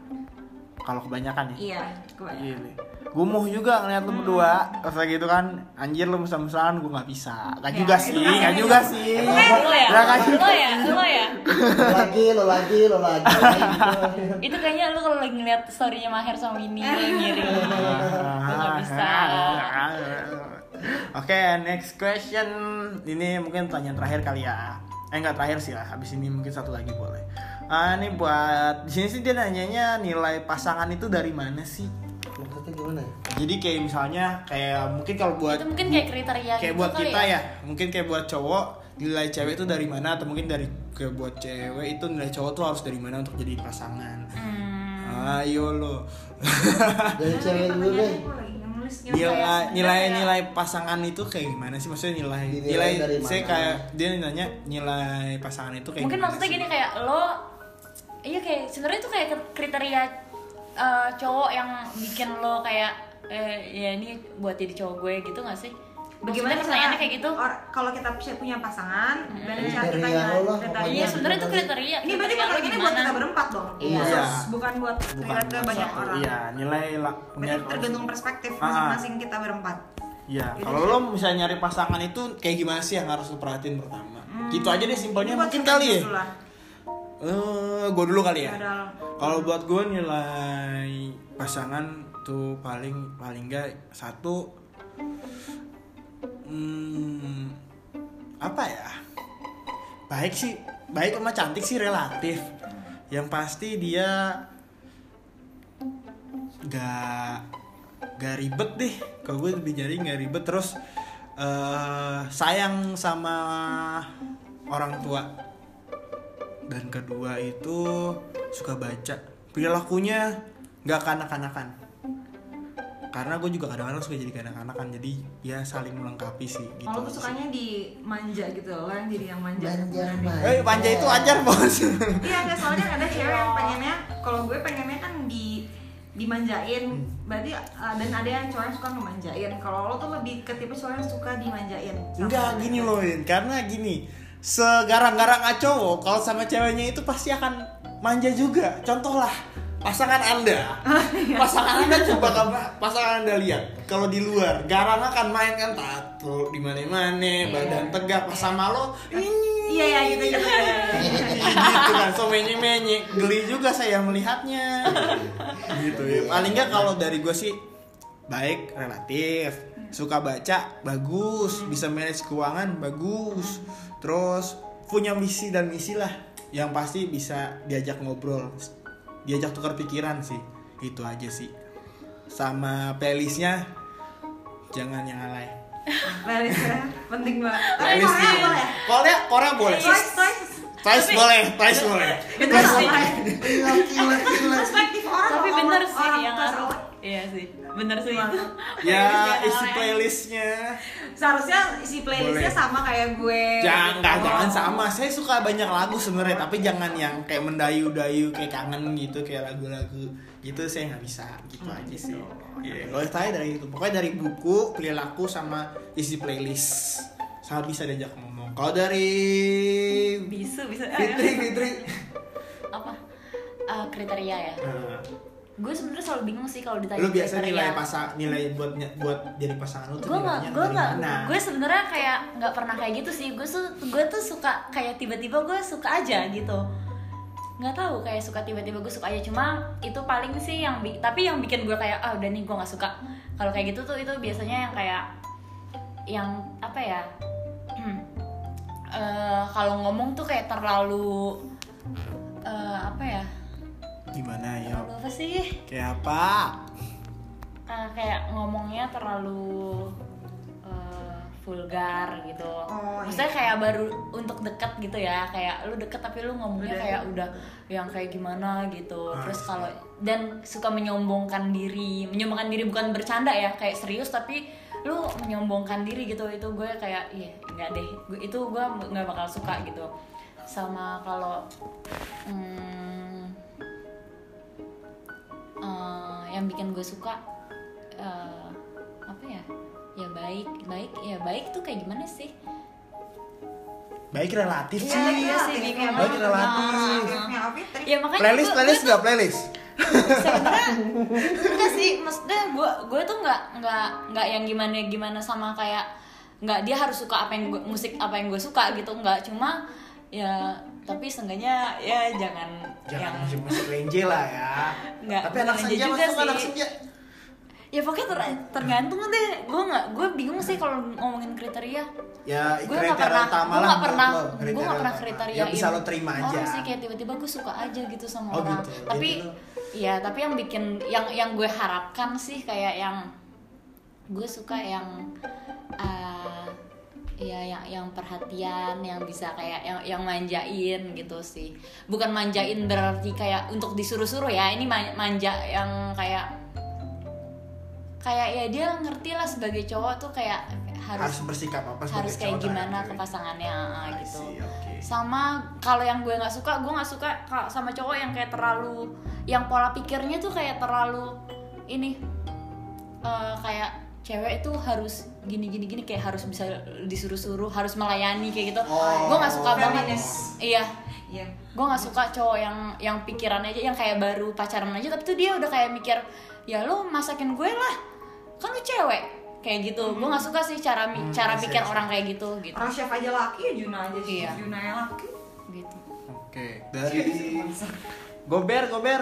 Kalau kebanyakan ya Iya, kebanyakan. Iya nih. Gumuh juga ngeliat lu berdua Terus kayak gitu kan Anjir lu mesra-mesraan gue gak bisa Gak Ya, juga sih Gak juga itu. sih lo ya Ya, kan? lo ya lo ya lo lagi lo lagi lo lagi itu kayaknya lu kalau lagi ngeliat storynya Maher sama Mini lo yang ngiri Lo gak bisa Oke, next question. Ini mungkin pertanyaan terakhir kali ya. Eh enggak terakhir sih lah. Habis ini mungkin satu lagi boleh. Ah, ini buat di sini sih dia nanyanya nilai pasangan itu dari mana sih? maksudnya gimana ya Jadi kayak misalnya kayak mungkin kalau buat itu mungkin kayak kriteria kayak gitu buat kali kita ya. mungkin kayak buat cowok nilai cewek itu dari mana atau mungkin dari kayak buat cewek itu nilai cowok tuh harus dari mana untuk jadi pasangan. Hmm. Ayo lo. dari cewek dulu deh nilai nilai nilai pasangan itu kayak gimana sih maksudnya nilai nilai dari saya mana? kayak dia nanya nilai pasangan itu kayak mungkin maksudnya sih? gini kayak lo iya kayak sebenarnya itu kayak kriteria eh, cowok yang bikin lo kayak eh, ya ini buat jadi cowok gue gitu gak sih Bagaimana Maksudnya pertanyaannya kayak gitu or- kalau kita punya pasangan dan cara kita Kriteria iya sebenarnya itu kriteria Ini berarti lo konteksnya buat kita berempat dong. Iya. Khusus, bukan buat bukan buat banyak orang. iya nilai lah Berarti tergantung perspektif Ah. masing-masing kita berempat. Iya, Gitu kalau lo misalnya nyari pasangan itu kayak gimana sih yang harus lo perhatiin pertama? Gitu aja deh simpelnya Ini mungkin kita kali ya. lah. Eh, gue dulu kali ya. Kalau buat gue nilai pasangan tuh paling paling enggak satu hmm, apa ya? Baik sih, baik sama cantik sih relatif. Yang pasti dia gak gak ribet deh. Kalau gue lebih nyari gak ribet terus eh sayang sama orang tua dan kedua itu suka baca. Perilakunya nggak kanak-kanakan. Karena gue juga kadang-kadang suka jadi kanak-kanakan. Jadi ya saling melengkapi sih gitu Kalau gue aja sukanya di manja gitu loh, yang jadi yang manja. Manja, manja. eh panja itu ajar bos. Iya enggak soalnya ada cewek yang pengennya kalau gue pengennya kan di dimanjain. Berarti uh, dan ada yang cowok yang suka ngemanjain. Kalau lo tuh lebih ke tipe cowok yang suka dimanjain. Enggak gini loh karena gini segarang-garang cowok kalau sama ceweknya itu pasti akan manja juga. Contoh lah pasangan anda. Pasangan anda coba pasangan anda lihat. Kalau di luar garang akan main kan tato di mana-mana badan tegak pas sama lo iya ya gitu gitu. Gitu kan so menye menye geli juga saya melihatnya. Gitu ya. Paling nggak kalau dari gue sih baik relatif suka baca bagus. Bisa manage keuangan bagus. Terus punya misi dan misi lah. Yang pasti bisa diajak ngobrol. Diajak tukar pikiran sih. Itu aja sih. Sama playlistnya jangan yang alay. Playlistnya penting banget. Playlist Korea boleh. Korea Korea boleh. Twice twice. Twice boleh Twice boleh. Perspektif orang tapi bener sih yang Twice. Iya sih bener sih. Itu ya isi playlistnya. Seharusnya isi playlistnya Boleh. sama kayak gue. Jangan Oh. jangan sama. Saya suka banyak lagu sebenarnya tapi jangan yang kayak mendayu-dayu kayak kangen gitu kayak lagu-lagu gitu. Saya nggak bisa gitu aja sih. Iya, kalau saya dari itu. Pokoknya dari buku perilaku sama isi playlist. Sangat bisa diajak ngomong. Kalau dari bisu bisa Fitri Fitri. Apa? Eh, kriteria ya. Nah, gue sebenarnya selalu bingung sih kalau ditanya lu biasa nilai pasang nilai buat buat jadi pasangan lu tuh gue nggak gue nggak. gue sebenarnya kayak nggak pernah kayak gitu sih. Gue tuh gue tuh suka kayak tiba-tiba gue suka aja gitu. Nggak tahu kayak suka tiba-tiba gue suka aja. Cuma itu paling sih yang tapi yang bikin gue kayak ah udah nih gue nggak suka. Kalau kayak gitu tuh itu biasanya yang kayak yang apa ya? Eh, kalau ngomong tuh kayak terlalu eh, apa ya gimana ya terlalu apa sih. Kayak apa? Eh, kayak ngomongnya terlalu eh, vulgar gitu. Oh, Maksudnya iya. kayak baru untuk dekat gitu ya, kayak lu deket tapi lu ngomongnya Udah. kayak udah yang kayak gimana gitu. Ah, Terus kalau dan suka menyombongkan diri, menyombongkan diri bukan bercanda ya, kayak serius tapi lu menyombongkan diri gitu. Itu gue kayak iya nggak deh. Itu gue nggak bakal suka gitu. Sama kalau hmm, eh, yang bikin gue suka eh, apa ya ya baik baik ya baik tuh kayak gimana sih Baik relatif Iya, sih. iya sih, bingung Baik relatif. Nah, tadi. ya makanya Playlist gue- playlist gue nggak playlist? sebenarnya enggak sih maksudnya gue gue tuh nggak nggak nggak yang gimana gimana sama kayak nggak dia harus suka apa yang gue, musik apa yang gue suka gitu nggak cuma ya tapi seenggaknya ya jangan, Jangan yang musik-musik lenje lah ya. Nggak, Tapi anak senja juga masuk anak sih. senja. ya pokoknya ter- tergantung deh gue nggak gue bingung sih kalau ngomongin kriteria Ya gue nggak kriteria pernah gue lah nggak pernah gue nggak pernah kriteria Ya bisa lo terima aja. orang sih kayak tiba-tiba gue suka aja gitu sama Oh, orang gitu. tapi Gitu iya tapi yang bikin yang yang gue harapkan sih kayak yang gue suka yang eh ya yang yang perhatian yang bisa kayak yang yang manjain gitu sih. Bukan manjain berarti kayak untuk disuruh-suruh ya ini man- manja yang kayak kayak ya dia ngerti lah sebagai cowok tuh kayak harus harus bersikap apa harus kayak cowok gimana ke pasangannya ah, I gitu. see, oke. sama kalau yang gue nggak suka gue nggak suka ka- sama cowok yang kayak terlalu yang pola pikirnya tuh kayak terlalu ini eh, kayak cewek itu harus gini gini gini kayak harus bisa disuruh-suruh harus melayani kayak gitu Oh. gue nggak suka banget iya Iya. gue nggak suka cowok yang yang pikirannya aja yang kayak baru pacaran aja tapi tuh dia udah kayak mikir ya lo masakin gue lah kan lu cewek kayak gitu gue nggak suka sih cara Hmm, cara I see, pikir see. orang kayak gitu gitu Orang chef aja laki ya Juna aja sih. Iya. Juna ya laki. gitu Oke, dari Gober, Gober.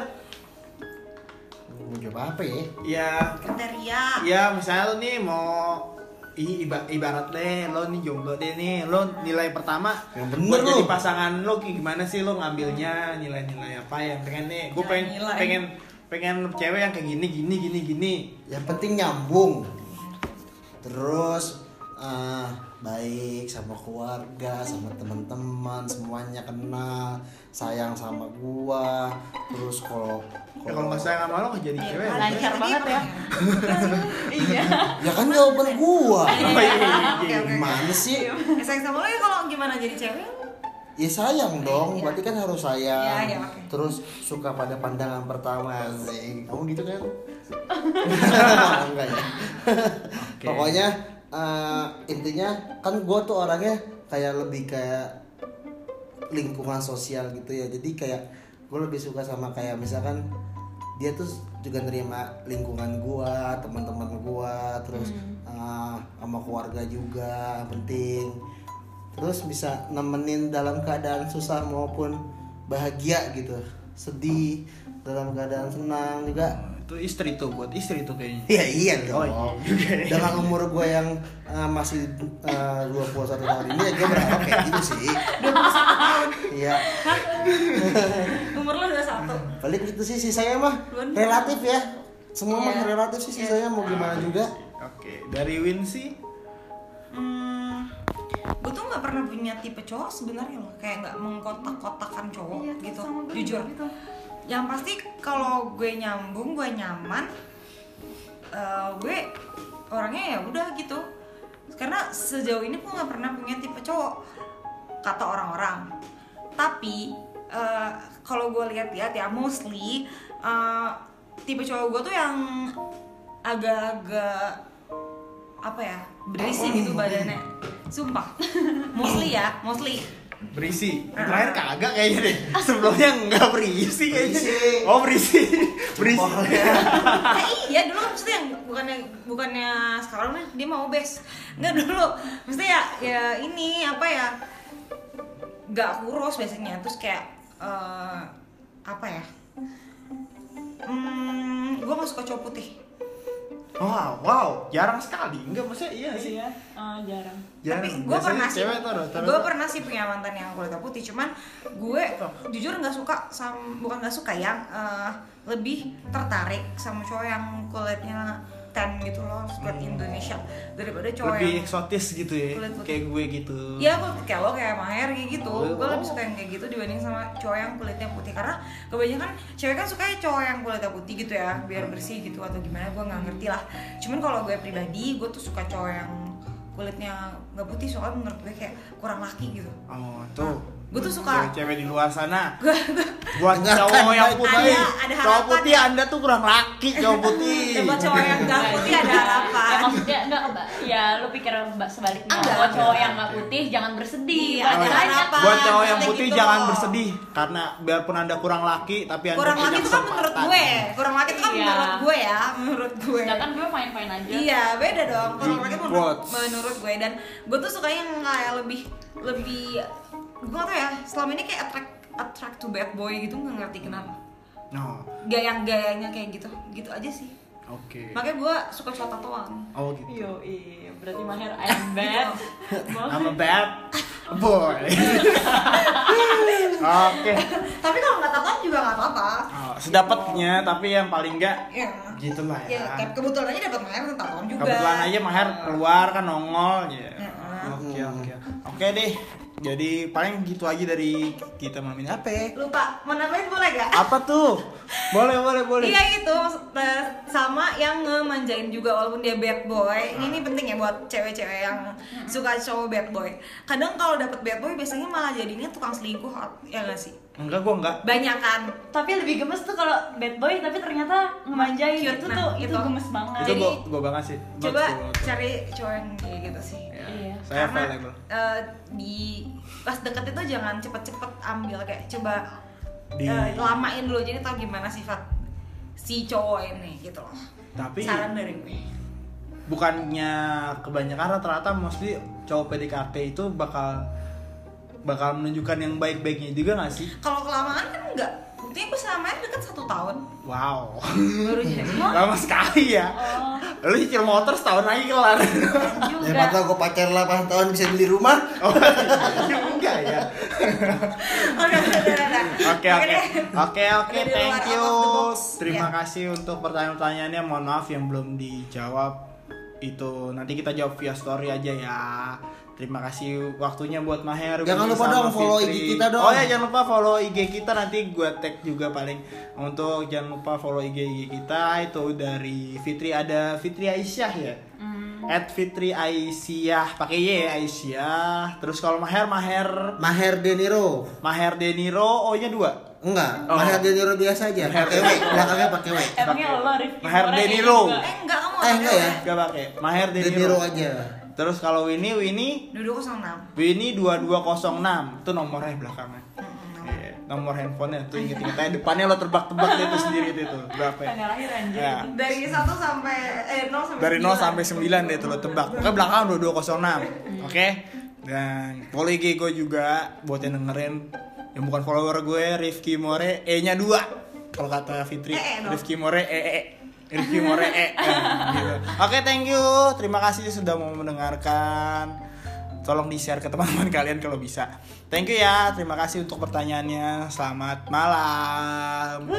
Mau jawab apa ya? Ya, Kriteria. ya misalnya lo nih mau i- iba, ibarat deh lo nih jomblo deh nih lo nilai pertama Yang bener buat jadi lo. pasangan lo kayak gimana sih lo ngambilnya nilai-nilai apa yang pengen nih gue pengen nilai. pengen pengen cewek yang kayak gini gini gini gini Yang penting nyambung. Terus eh, baik sama keluarga, sama teman-teman, semuanya kenal, sayang sama gua. Terus kalau ya, kalau nggak sayang sama lo nggak jadi Iya, cewek? Lancar Lagi banget ya. iya ya kan jawaban gua. Iya, iya, iya. Gimana sih? Ya, sayang sama lo ya kalau gimana jadi cewek? Ya sayang dong, Iya. berarti kan harus sayang. Iya, iya, oke. Terus suka pada pandangan pertama sih. Kamu gitu kan? Enggak ya. Oke. Pokoknya eh, intinya kan gue tuh orangnya kayak lebih kayak lingkungan sosial gitu ya. Jadi kayak gue lebih suka sama kayak misalkan dia tuh juga nerima lingkungan gua, teman-teman gua, terus eh, sama keluarga juga penting. Terus bisa nemenin dalam keadaan susah maupun bahagia gitu, sedih dalam keadaan senang juga itu istri tuh buat istri tuh kayaknya Iya iya Oh, dong. iya juga ya. Dengan umur gue yang uh, masih uh, 21 tahun ini ya gue berharap kayak gitu sih. 21 tahun. Iya. Umur lo 21. Paling gitu sih sisanya mah relatif ya. Semua mah Iya. relatif sih sisanya mau gimana juga. oke dari Wincy Hmm, gue tuh nggak pernah punya tipe cowok sebenarnya loh kayak nggak mengkotak-kotakan cowok Iya, gitu jujur gitu. Yang pasti kalau gue nyambung gue nyaman eh, gue orangnya ya udah gitu. Karena sejauh ini gue nggak pernah punya tipe cowok kata orang-orang. Tapi eh, kalau gue lihat-lihat ya mostly eh, tipe cowok gue tuh yang agak-agak apa ya berisi gitu badannya. Sumpah. Mostly ya mostly berisi. Terakhir kagak kayaknya deh. Sebelumnya nggak berisi kayaknya. Berisi. oh berisi. Berisi. Nah, iya dulu kan maksudnya yang bukannya bukannya sekarang nih dia mau bes nggak dulu. Maksudnya ya ya ini apa ya nggak kurus biasanya. Terus kayak eh, apa ya? Hmm, gue gak suka cowok putih wow wow jarang sekali enggak maksudnya iya sih iya ah, jarang Jarang. tapi gue pernah sih cewek tuh rata-rata. gue pernah sih punya mantan yang kulitnya putih cuman gue jujur nggak suka sama bukan nggak suka yang eh, lebih tertarik sama cowok yang kulitnya tan gitu loh kulit Indonesia daripada cowok lebih yang eksotis gitu ya Kulit putih. kayak gue gitu Iya, gue kayak lo kayak Maher kayak gitu. Oh. Gue lebih suka yang kayak gitu dibanding sama cowok yang kulitnya putih karena kebanyakan cewek kan suka cowok yang kulitnya putih gitu ya, biar bersih gitu atau gimana gue nggak ngerti lah. Cuman kalau gue pribadi, gue tuh suka cowok yang kulitnya nggak putih soalnya menurut gue kayak kurang laki gitu. oh tuh Gue tuh suka cewek-cewek di luar sana gue buat cowok yang putih Ada- ada cowok harapan putih ya. anda tuh kurang laki cowok putih ya buat cowok yang nggak putih ada ya harapan. maksudnya enggak mbak ya lu pikir mbak sebaliknya Enggak. buat cowok yang nggak putih jangan bersedih Iya, Banyak ada banyak. harapan. buat cowok yang putih gitu. jangan bersedih karena biarpun anda kurang laki tapi anda Kurang laki itu kan menurut gue, kurang laki itu kan Iya. menurut gue ya, menurut gue. sedangkan gue fine aja Iya beda dong menurut, bots. menurut gue dan gue tuh suka yang kayak lebih lebih gue gak tau ya selama ini kayak attract attract to bad boy gitu nggak ngerti kenapa. No. Gaya gayanya kayak gitu gitu aja sih. Oke. Makanya gue suka cowok tatoan oh gitu. Yo, iya, berarti Maher I'm bad. I'm a bad boy. Oke. Tapi kalau nggak tatoan juga nggak apa-apa. Oh, sedapatnya tapi yang paling enggak ya gitulah ya. Ya ke- kebetulan aja dapat maher tatoan juga. Kebetulan aja Maher keluar kan nongol ya. Heeh. oke oke. Oke deh jadi paling gitu aja dari kita malam ini apa ya? lupa mau nambahin boleh gak? apa tuh boleh boleh boleh Iya itu eh, sama yang ngemanjain juga walaupun dia bad boy. Ini, ini penting ya buat cewek-cewek yang suka cowok bad boy. Kadang kalau dapet bad boy biasanya malah jadinya tukang selingkuh ya gak sih? Enggak gua enggak Banyak kan. tapi lebih gemes tuh kalau bad boy tapi ternyata ngemanjain Cute, itu nah, tuh itu itu. gemes banget itu Jadi- gua gua banget sih Coba Bagus, bagus. cari cowok yang kayak gitu sih. Ya, Iya. saya Karena available eh, di pas deket itu jangan cepet-cepet ambil kayak coba Di- eh, lamain dulu jadi tau gimana sifat si cowok ini gitu loh. tapi Saran dari gue. bukannya kebanyakan rata-rata mostly cowok PDKT itu bakal bakal menunjukkan yang baik-baiknya juga gak sih? Kalau kelamaan kan enggak. Buktinya gue sama deket satu tahun Wow, baru jadi. lama sekali ya. oh Lu cicil motor setahun lagi kelar. juga Daripada gue pacar 8 tahun bisa beli rumah. Oh, juga ya. Udah. Oke oke oke oke thank you. Terima Ya. kasih untuk pertanyaan-pertanyaannya. Mohon maaf yang belum dijawab. Itu nanti kita jawab via story aja ya. Terima kasih waktunya buat Maher. Jangan lupa dong follow Fitri. IG kita dong. Oh ya jangan lupa follow IG kita nanti gue tag juga paling untuk jangan lupa follow IG IG kita itu dari Fitri ada Fitri Aisyah ya. Hmm. At Fitri Aisyah pakai Y ya Aisyah. Terus kalau Maher Maher Maher Deniro. Maher Deniro O nya dua. Enggak, Oh. Maher Deniro biasa aja. Pakai W, belakangnya pakai W. emangnya lo Rifki Maher Deniro. juga? Eh enggak kamu Eh, enggak ya? Gak pakai. Maher Deniro. Deniro aja. Terus kalau Winnie Winnie Duduk 06 Winnie 2206 itu nomornya belakangnya. Iya, nomor handphonenya tuh inget-inget aja depannya lo tebak-tebak deh itu sendiri itu tuh berapa ya? tanggal lahir anjir Ya. Dari 1 sampai eh 0 sampai Dari 0 9. sampai 9 deh tuh lo tebak. Pokoknya belakang 2206. Oke. Dan follow IG gue juga buat yang dengerin yang bukan follower gue Rifki More E-nya 2. Kalau kata Fitri, eh, dong. Rifki More E E. Rifki More E. Eh, gitu. Oke, thank you. Terima kasih sudah mau mendengarkan. Tolong di-share ke teman-teman kalian kalau bisa. Thank you ya. Terima kasih untuk pertanyaannya. Selamat malam.